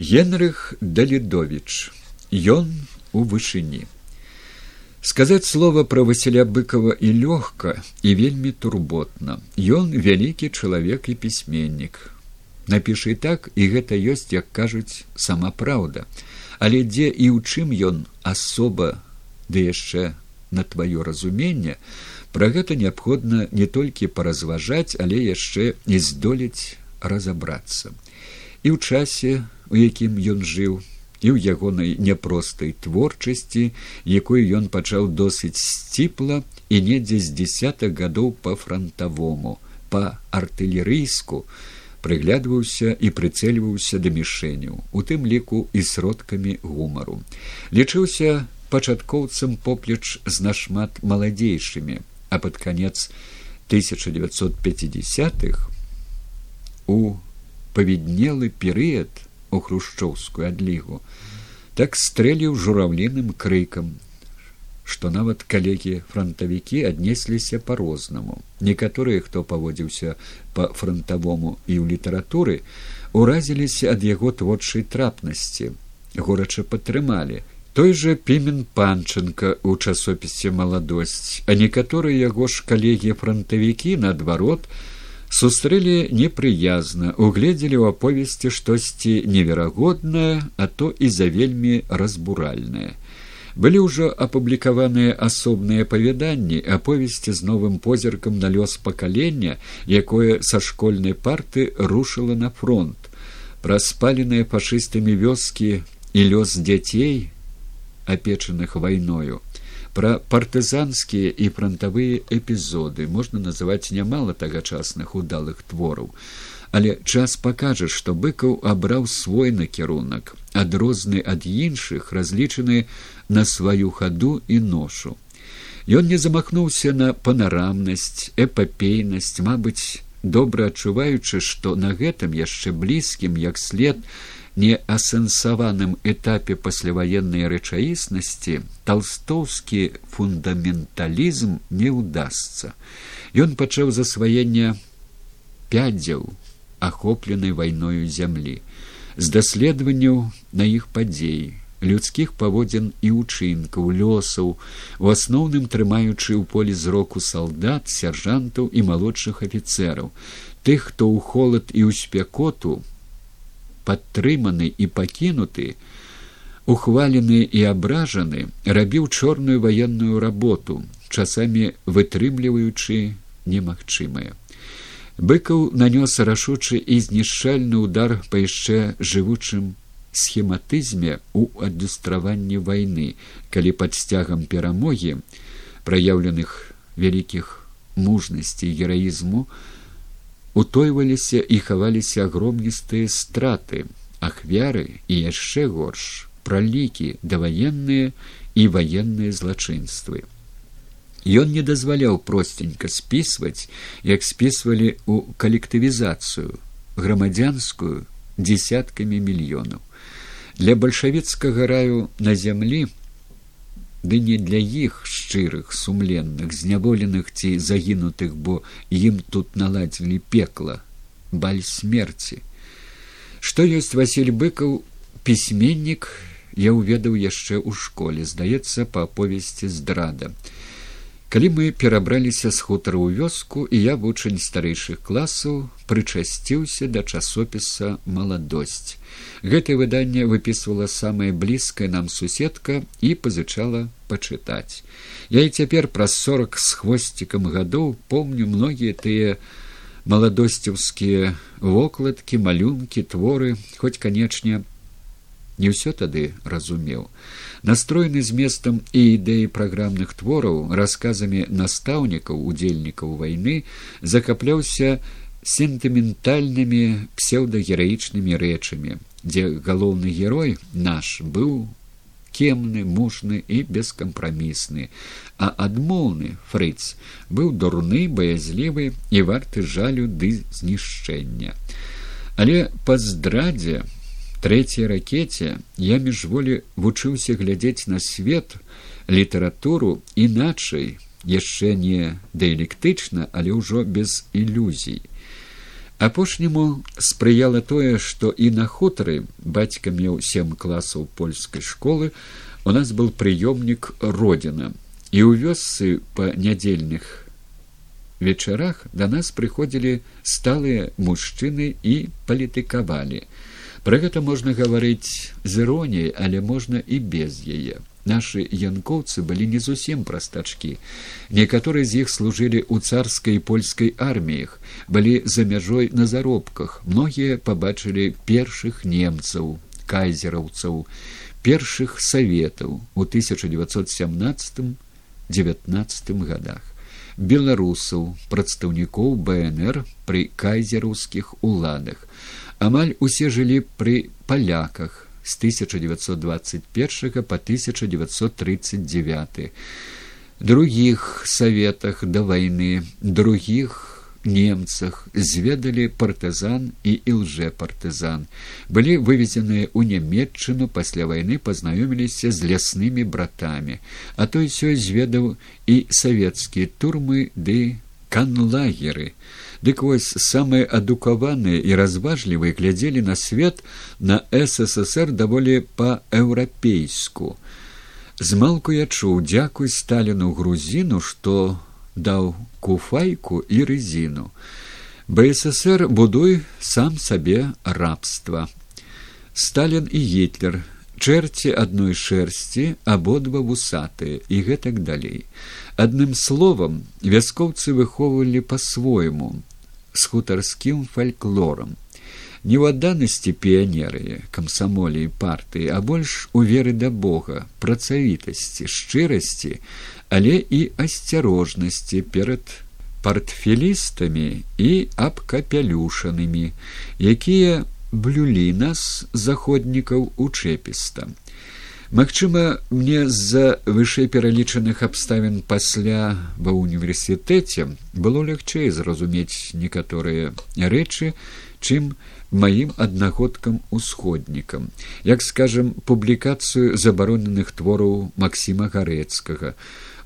Генрых Далідович. Ён у вышыні. Сказаць слова пра Васіля быкова і лёгка і вельмі турботна. Ён вялікі чалавек і пісьменнік. Напішы так і гэта ёсць, як кажуць, сама праўда. Але дзе і ў чым ён асоба ды яшчэ на тваё разуменне, пра гэта неабходна не толькі паразважаць, але яшчэ не здолець разабрацца. І ў часе у якім ён жыў і ў ягонай няпростай творчасці якой ён пачаў досыць сціпла і недзе з десятых гадоў па франтавому па артылерыйску прыглядваўся і прыцэльваўся да мішэняў у тым ліку і сродкамі гумару. Лічыўся пачаткоўцам поплеч з нашмат маладзейшымі а под канец 1950х у павіднелы перыяд у хрушчоўскую адлігу. Так стрэліў журавліным крыкам што нават калегі фронтавікі аднесліся по-рознаму некаторыя хто паводзіўся по фронтавому і ў літаратуры уразіліся ад яго творчай трапнасці. Горача падтрымалі. Той жа пімен панчынка ў часопісе маладосць а некаторыя яго ж калегі фронтавікі наадварот сустрэлі непрыязна угледзелі ў аповесці штосьці неверагоднае а то і за вельмі разбуральнае. Былі ўжо апублікаваныя асобныя апавяданні аповесці з новым позіркам на лёс пакалення якое са школьнай парты рушыла на фронт. Праз спаленыя фашыстамі вёскі і лёс дзяцей апечаных вайною пра партызанскія і фронтавыя эпізоды можна называць нямала тагачасных удалых твораў. Але час пакажа што быкаў абраў свой накірунак адрозны ад іншых разлічаны на сваю хаду і ношу. Ён не замахнуўся на панарамнасць эпапейнасць мабыць добра адчуваючы што на гэтым яшчэ блізкім як след неасэнсаваным этапе пасляваеннай рэчаіснасці талстоўскі фундаменталізм не ўдасца ён пачаў засваення пядзяў ахопленай вайною зямлі з даследаванняў на іх падзей людскіх паводзін і ўчынкаў лёсаў у асноўным трымаючы ў полі зроку салдат сяржантаў і малодшых афіцэраў тых хто ў холад і ў спякоту падтрыманы і пакінуты ухвалены і абражаны рабіў чорную ваенную работу часамі вытрымліваючы немагчымае. Быкаў нанёс рашучы і знішчальны удар па яшчэ жывучым схематызме у адлюстраванні вайны калі пад сцягам перамогі праяўленых вялікіх мужнасці гераізму утойваліся і хаваліся агромністыя страты ахвяры і яшчэ горш пралікі даваенныя і ваенныя злачынствы. Ён не дазваляў просценька спісваць як спісвалі ў калектывізацыю грамадзянскую десяткамі мільёнаў. Для бальшавіцкага раю на зямлі ды не для іх шчырых сумленных зняволеных ці загінутых бо ім тут наладзілі пекла баль смерці. Што ёсць василь быкаў пісьменнік я ўведаў яшчэ ў школе здаецца па аповесці здрада калі мы перабраліся з хутара ў вёску і я вучань старэйшых класаў прычасціўся да часопіса маладосць гэтае выданне выпісвала самае блізкае нам суседка і пазычала пачытаць. Я і цяпер праз сорок з хвосцікам гадоў помню многія тыя маладосцеўскія вокладкі малюнкі творы хоць канечне не ўсё тады разумеў. Настроены зместам і ідэі праграмных твораў расказамі настаўнікаў удзельнікаў вайны закапляўся сентыментальнымі псеўдагераічнымі рэчамі дзе галоўны герой наш быў кемны мужны і бескампрамісны а адмоўны фрыц быў дурны баязлівы і варты жалю ды знішчэння. Але па здрадзе трэцяй ракете я міжволі вучыўся глядзець на свет літаратуру іначай яшчэ не дыэлектычна але ўжо без ілюзій. Апошняму спрыяла тое што і на хутары бацька меў сем класаў польскай школы у нас был прыёмнік родина і ў вёсцы па нядзельных вечарах да нас прыходзілі сталыя мужчыны і палітыкавалі пра гэта можна гаварыць з іроніяй але можна і без яе. Нашы янкоўцы былі не зусім прастачкі. Некаторыя з іх служылі ў царскай польскай арміях былі за мяжой на заробках. Многія пабачылі першых немцаў кайзераўцаў першых саветаў у 1917 девятнадцатым годах. Беларусаў прадстаўнікоў бнр пры кайзераўскіх уладах амаль усе жылі пры паляках с 1921 по 1939 других советах до войны других немцах зведалі партызан і ілжэпартызан былі вывезеныя ў нямметчыну пасля вайны пазнаёміліся з ляснымі братамі. А той сёй зведаў і савецкія турмы ды канлагеры дык вось самыя адукаваныя і разважлівыя глядзелі на свет на ссср даволі па еўрапейску змалку я чуў дзякуй сталіну грузіну што даў куфайку і резину. БССР будуй сам сабе рабства. Сталін і гітлер, чэрці адной шэрсці, абодва вусатыя і гэтак далей. Адным словам, вяскоўцы выхоўвалі па-свойму з хутарскім фальклорам. Не ў адданасці піянеры, камсамолі і партыі, а больш у веры да Бога, працавітасці, шчырасці, але і асцярожнасці перад партфелістамі і абкапялюшанымі, якія блюлі нас заходнікаў учэпіста. Магчыма, мне з-за вышэй пералічаных абставін пасля ва ўніверсітэце было лягчэй зразумець некаторыя рэчы, чым маім аднагодкам усходнікам, як скажам публікацыю забароненых твораў Масіма гарэцкага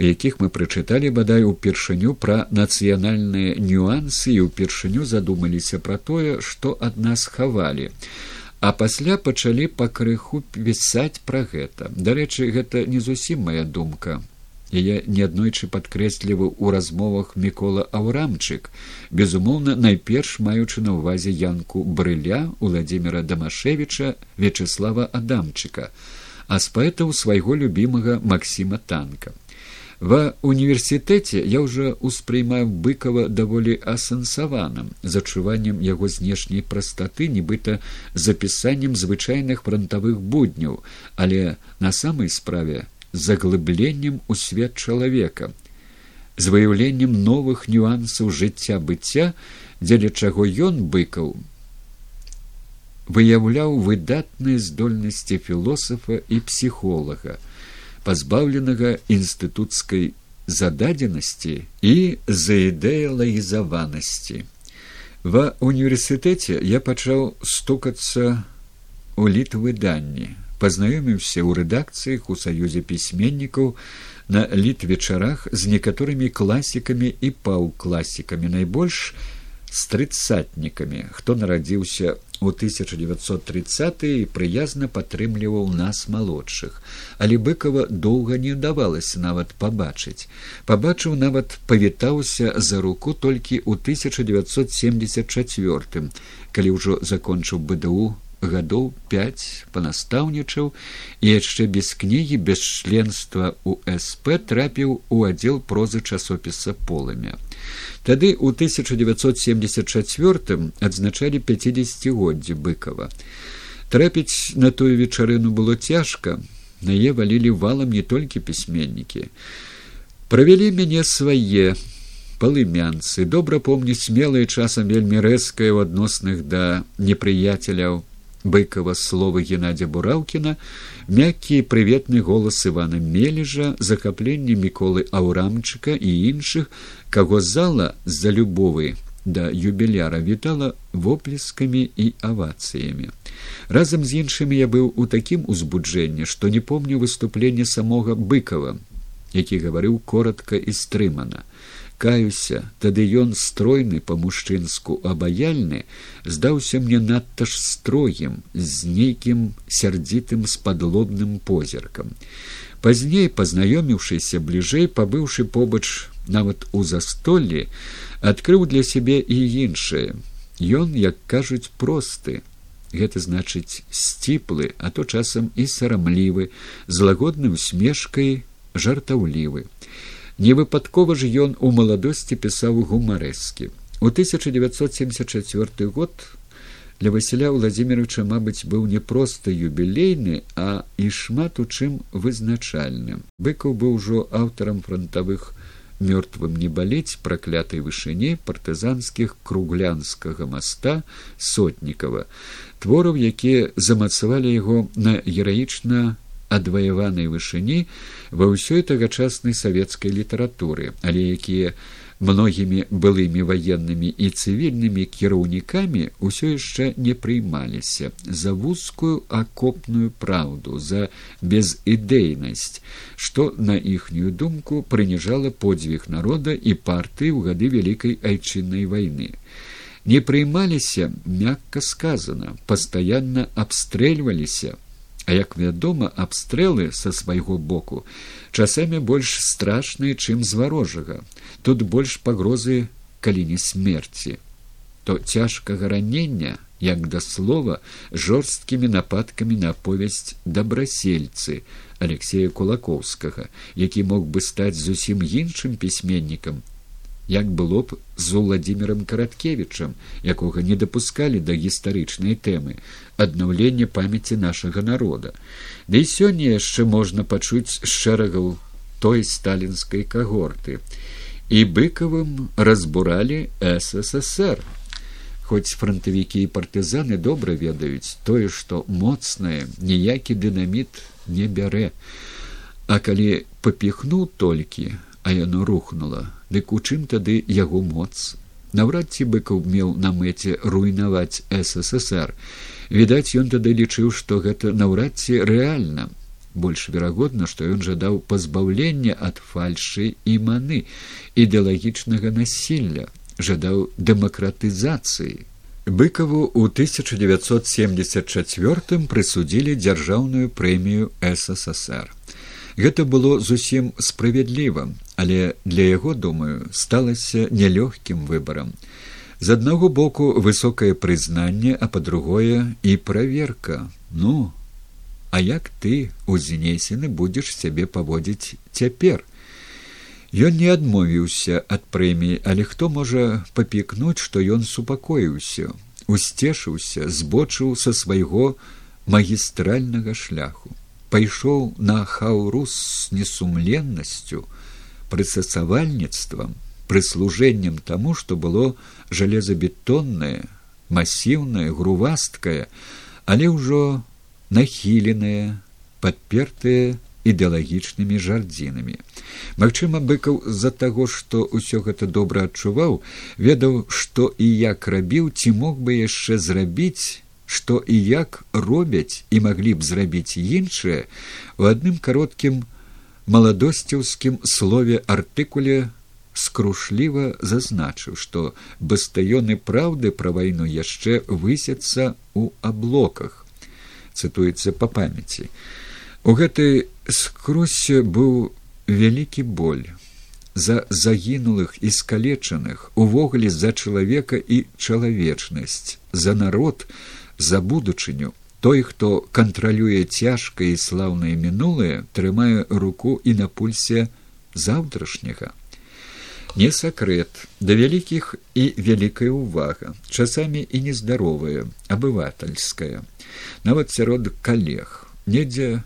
у якіх мы прачыталі бадай упершыню пра нацыянальныя нюансы і ўпершыню задумаліся пра тое што ад нас хавалі а пасля пачалі пакрыху пісаць пра гэта. Дарэчы гэта не зусім моя думка. Яе неаднойчы падкрэсліваў у размовах мікола аўрамчык безумоўна найперш маючы на ўвазе янку брыля владимира дамашевича вячеслава адамчыка а з паэтаў свайго любімага максима танка Ва універсітэце я ўжо ўспрымаю быкава даволі асэнсаваным з адчуваннем яго знешняй прастаты нібыта запісаннем звычайных франтавых будняў, але на самай справе заглыбленнем у свет чалавека, з выяўленнем новых нюансаў жыцця быцця, дзеля чаго ён быкаў выяўляў выдатныя здольнасці філосафа і псіхолага пазбаўленага інстытуцкай зададзенасці і заідэалаізаванасці. Ва універсітэце я пачаў стукацца у літвыданні, пазнаёміўся ў рэдакцыях у саюзе пісьменнікаў на літвечарах з некаторымі класікамі і паўкласікамі найбольш з трыцатнікамі, хто нарадзіўся у 1930 і прыязна падтрымліваў нас малодшых, але быкова доўга не ўдавалася нават пабачыць. Пабачыў нават павітаўся за руку толькі ў 1974, калі ўжо закончыў БДУ гадоў пять панастаўнічаў і яшчэ без кнігі без членства ў сп трапіў у аддзел прозы часопіса полымя тады ў 1974 адзначалі пяцідесятгоддзі быкова трапіць на тую вечарыну было цяжка на е валілі валам не толькі пісьменнікі. Правялі мяне свае палымянцы добра помніць смелыя часам вельмі рэзкае ў адносных да непрыяцеляў быкова словы геннадзя бураўкіна мяккі прыветны голас ивана мележа захапленне міколы аўрамчыка і іншых каго зала з-за любовы да юбіляра вітала воплескамі і авацыямі. Разам з іншымі я быў у такім узбуджэнні што не помню выступлення самога быкова які гаварыў коротко і стрымана каюся тады ён стройны па-мужчынску абаяльны здаўся мне надта ж строгім з нейкім сярдзітым спадлобным позіркам. Пазней пазнаёміўшыся бліжэй пабыўшы побач нават у застоллі адкрыў для сябе і іншае. Ён як кажуць просты. Гэта значыць сціплы а то часам і сарамлівы з лагодным смешкай жартаўлівы невыпадкова ж ён у маладосці пісаў гумарэскі. У 1974 год для васіля владимировича мабыць быў не проста юбілейны а і шмат у чым вызначальным. Быкаў быў ужо аўтарам фронтавых мёртвым не балець праклятай вышыні партызанскіх круглянскага моста сотнікава. Твораў якія замацавалі яго на гераічна адваяванай вышыні ва ўсёй тагачаснай савецкай літаратуры але якія многімі былымі ваеннымі і цывільнымі кіраўнікамі ўсё яшчэ не прыймаліся за вузкую акопную праўду за безідэйнасць што на іхнюю думку прыніжала подзвіг народа і партыі ў гады вялікай айчыннай вайны. Не прыймаліся мякка сказана пастаянна абстрэльваліся А як вядома, абстрэлы са свайго боку часамі больш страшныя, чым з варожага. Тут больш пагрозы, калі не смерці, то цяжкага ранення, як да слова жорсткімі нападкамі на аповесць дабрасельцы Алексея Кулакоўскага, які мог бы стаць зусім іншым пісьменнікам, як было б з владимиром караткевичам якога не дапускалі да гістарычнай тэмы аднаўлення памяці нашага народа. Ды да і сёння яшчэ можна пачуць шэрагаў той сталінскай кагорты. І быкавым разбуралі ссср хоць фронтавікі і партызаны добра ведаюць тое што моцнае ніякі дынаміт не бярэ. А калі папіхнуў толькі а яно рухнула. Дык у чым тады яго моц? Наўрад ці быкаў меў на мэце руйнаваць ссср. Відаць ён тады лічыў што гэта наўрад ці рэальна. Больш верагодна што ён жадаў пазбаўлення ад фальшы і маны ідэалагічнага насілля жадаў дэмакратызацыі. Быкаву ў 1974 прысудзілі дзяржаўную прэмію ссср гэта было зусім справядліва але для яго думаю сталася нялёгкім выбарам. З аднаго боку высокае прызнанне а па-другое і праверка. Ну а як ты узнесены будзеш сябе паводзіць цяпер? Ён не адмовіўся ад прэміі але хто можа папікнуць што ён супакоіўся усцешыўся збочыў са свайго магістральнага шляху пайшоў на хаўрус с несумленнасцю прысасавальніцтвам прыслужэннем таму што было жалезабетоннае масіўнае грувасткае але ўжо нахіленае падпертае ідэалагічнымі жардзінамі. Магчыма быкаў з-за таго што ўсё гэта добра адчуваў ведаў што і як рабіў ці мог бы яшчэ зрабіць што і як робяць і маглі б зрабіць іншае у адным кароткім маладосцеўскім слове артыкуле скрушліва зазначыў, што бастаёны праўды пра вайну яшчэ высяцца ў аблоках. Цытуецца па памяці. У гэтай скрусе быў вялікі боль. За загінулых і скалечаных увогуле за чалавека і чалавечнасць за народ за будучыню той хто кантралюе цяжкае і слаўнае мінулае трымае руку і на пульсе заўтрашняга. Не сакрэт да вялікіх і вялікая ўвага часамі і нездаровая абывательская. Нават сярод калег. Недзе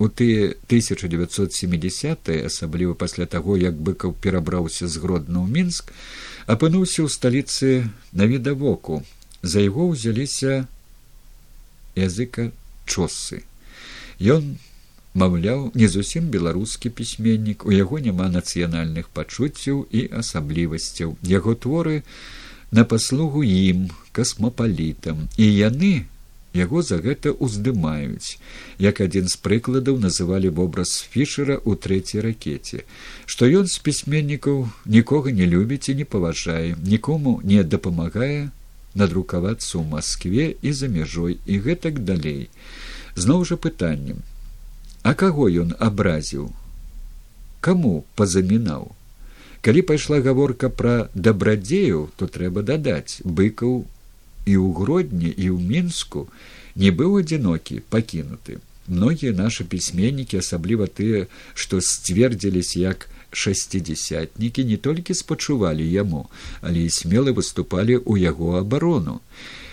у тыя 1970 асабліва пасля таго як быкаў перабраўся з гродна ў мінск апынуўся ў сталіцы навідавоку за яго ўзяліся языка чосы. Ён маўляў не зусім беларускі пісьменнік у яго няма нацыянальных пачуццяў і асаблівасцяў яго творы на паслугу ім касмапалітам і яны яго за гэта ўздымаюць як адзін з прыкладаў называлі вобраз фішера ў трэцяй ракеце што ён з пісьменнікаў нікога не любіць і не паважае нікому не дапамагае надрукавацца ў москве і за мяжой і гэтак далей. Зноў жа пытаннем. А каго ён абразіў? Каму пазамінаў? Калі пайшла гаворка пра дабрадзеяў то трэба дадаць. Быкаў і ў гродні і ў мінску не быў адзінокі пакінуты. Многія нашы пісьменнікі асабліва тыя што сцвердзіліся як шасцідзясятнікі не толькі спачувалі яму але і смела выступалі ў яго абарону.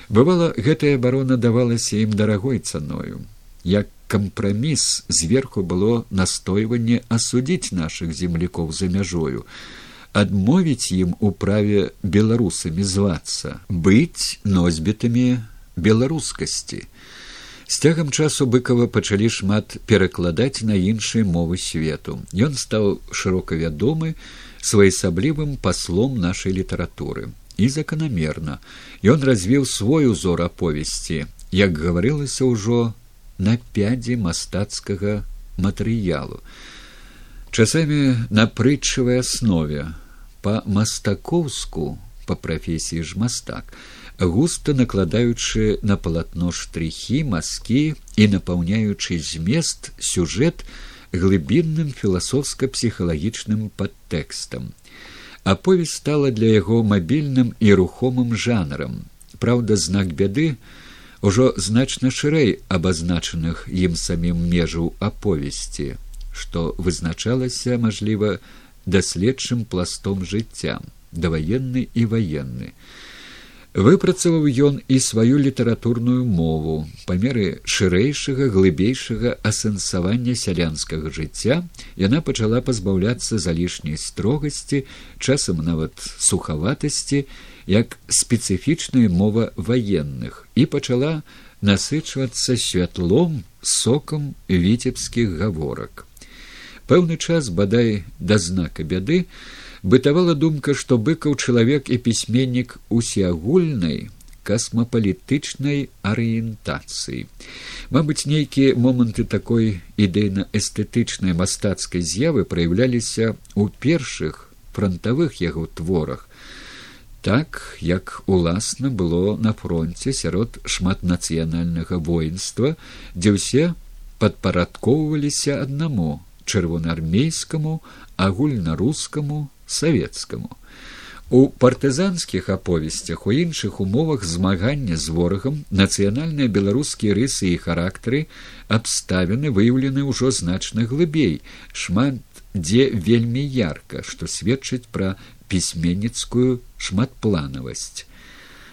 Бывала гэтая абарона давалася ім дарагой цаною. Як кампраміс зверху было настойванне асудзіць нашых землякоў за мяжою адмовіць ім у праве беларусамі звацца быць носьбітамі беларускасці з цягам часу быкова пачалі шмат перакладаць на іншыя мовы свету. Ён стаў шырока вядомы своеасаблівым паслом нашай літаратуры. І заканамерна. Ён развіў свой узор аповесці як гаварылася ўжо на пядзе мастацкага матэрыялу. Часамі на прытчавай аснове. По мастакоўску по прафесіі ж мастак густа накладаючы на палатно штрыхі маскі і напаўняючы змест сюжэт глыбінным філасофска псіхалагічным падтэкстам. Аповесць стала для яго мабільным і рухомым жанрам. Праўда знак бяды ужо значна шырэй абазначаных ім самім межаў аповесці што вызначалася мажліва даследчым пластом жыцця даваенны і ваенны выпрацаваў ён і сваю літаратурную мову па меры шырэйшага глыбейшага асэнсавання сялянскага жыцця. Яна пачала пазбаўляцца залішняй строгасці часам нават сухаватасці як спецыфічная мова ваенных і пачала насычвацца святлом сокам віцебскіх гаворак. Пэўны час бадай да знака бяды бытавала думка што быкаў чалавек і пісьменнік усеагульнай касмапалітычнай арыентацыі. Мабыць нейкія моманты такой ідэйна эстэтычнай мастацкай з'явы праяўляліся ў першых франтавых яго творах. Так як уласна было на фронте сярод шматнацыянальнага воінства дзе ўсе падпарадкоўваліся аднаму чырвонаармейскаму агульнарускаму савецкаму. У партызанскіх аповесцях у іншых умовах змагання з ворагам нацыянальныя беларускія рысы і характары абставіны выяўлены ўжо значна глыбей. Шмат дзе вельмі ярка што сведчыць пра пісьменніцкую шматпланавасць.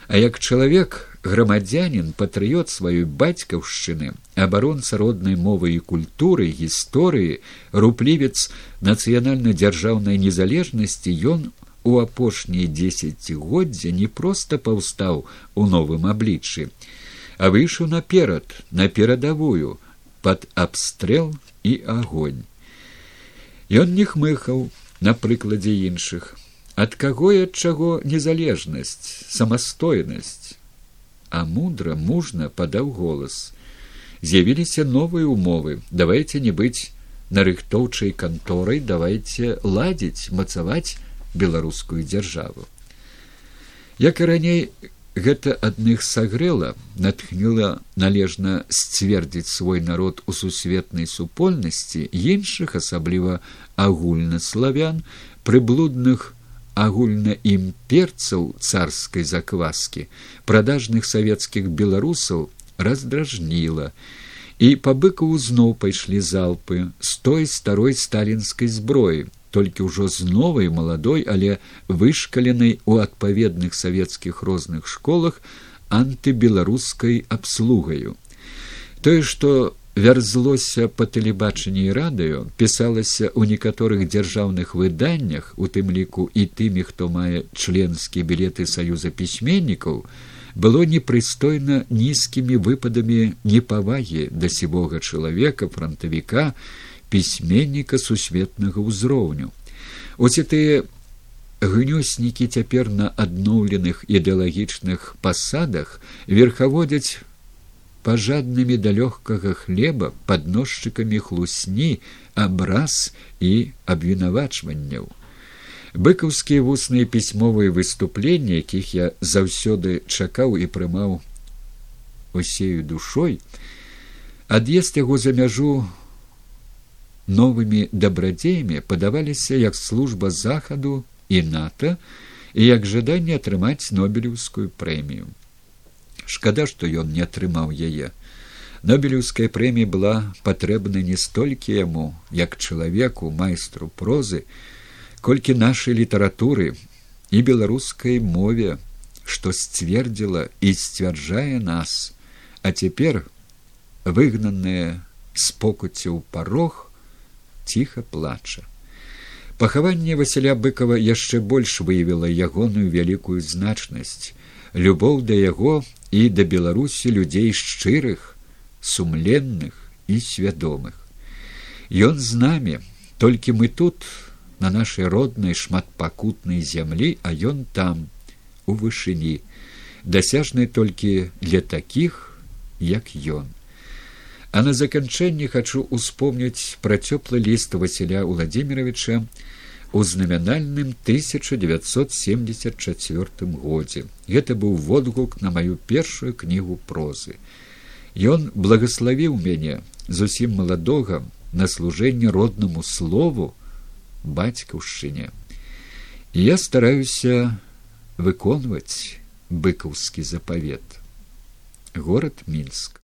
А як чалавек грамадзянин патрыот сваёй бацькаўшчыны абаронца роднай мовы і культуры гісторыі руплівец нацыянальна дзяржаўнай незалежнасці ён у апошнія дзесяцігоддзя не проста паўстаў у новым абліччы а выйшаў наперад на перадавую под абстрэл і агонь. Ён не хмыхаў на прыкладзе іншых. Ад каго і ад чаго незалежнасць самастойнасць а мудра мужна падаў голас. З'явіліся новыя умовы давайте не быць нарыхтоўчай канторай давайте ладзіць мацаваць беларускую дзяржаву. Як і раней гэта адных сагрэла натхніла належна сцвердзіць свой народ у сусветнай супольнасці іншых асабліва агульнаславян прыблудных агульнаімперцаў царскай закваскі продажных савецкіх беларусаў раздражніла. І па быкаву зноў пайшлі залпы з той старой сталінскай зброі толькі ўжо з новай маладой але вышкаленай у адпаведных савецкіх розных школах антыбеларускай абслугаю. Тое што вярзлося па тэлебачанні і радыё пісалася ў некаторых дзяржаўных выданнях у тым ліку і тымі хто мае членскія білеты саюза пісьменнікаў было непрыстойна нізкімі выпадамі непавагі да сівога чалавека фронтавіка пісьменніка сусветнага ўзроўню. Оці тыя гнёснікі цяпер на адноўленых ідэалагічных пасадах верхаводзяць пажаднымі да лёгкага хлеба падносчыкамі хлусні абраз і абвінавачванняў. Быкаўскія вусныя пісьмовыя выступленні якіх я заўсёды чакаў і прымаў усею душой ад'езд яго за мяжу новымі дабрадзеямі падаваліся як служба захаду і нато і як жаданне атрымаць нобелеўскую прэмію шкада што ён не атрымаў яе. Нобелеўская прэмія была патрэбна не столькі яму як чалавеку майстру прозы колькі нашай літаратуры і беларускай мове што сцвердзіла і сцвярджае нас. А цяпер выгнаныя з покуццяў парог ціха плача. Пахаванне васяля быкова яшчэ больш выявіла ягоную вялікую значнасць любоў да яго і да беларусі людзей шчырых сумленных і свядомых. Ён з намі толькі мы тут на нашай роднай шматпакутнай зямлі а ён там у вышыні дасяжнай толькі для такіх як ён. А на заканчэнне хачу успомніць пра цёплы ліст василя владимировича у знамянальным 1974 годзе. Гэта быў водгук на маю першую кнігу прозы. Ён благословіў мяне зусім маладога на служэнне роднаму слову бацькаўшчыне. Я стараюся выконваць быкаўскі запавет. Город мінск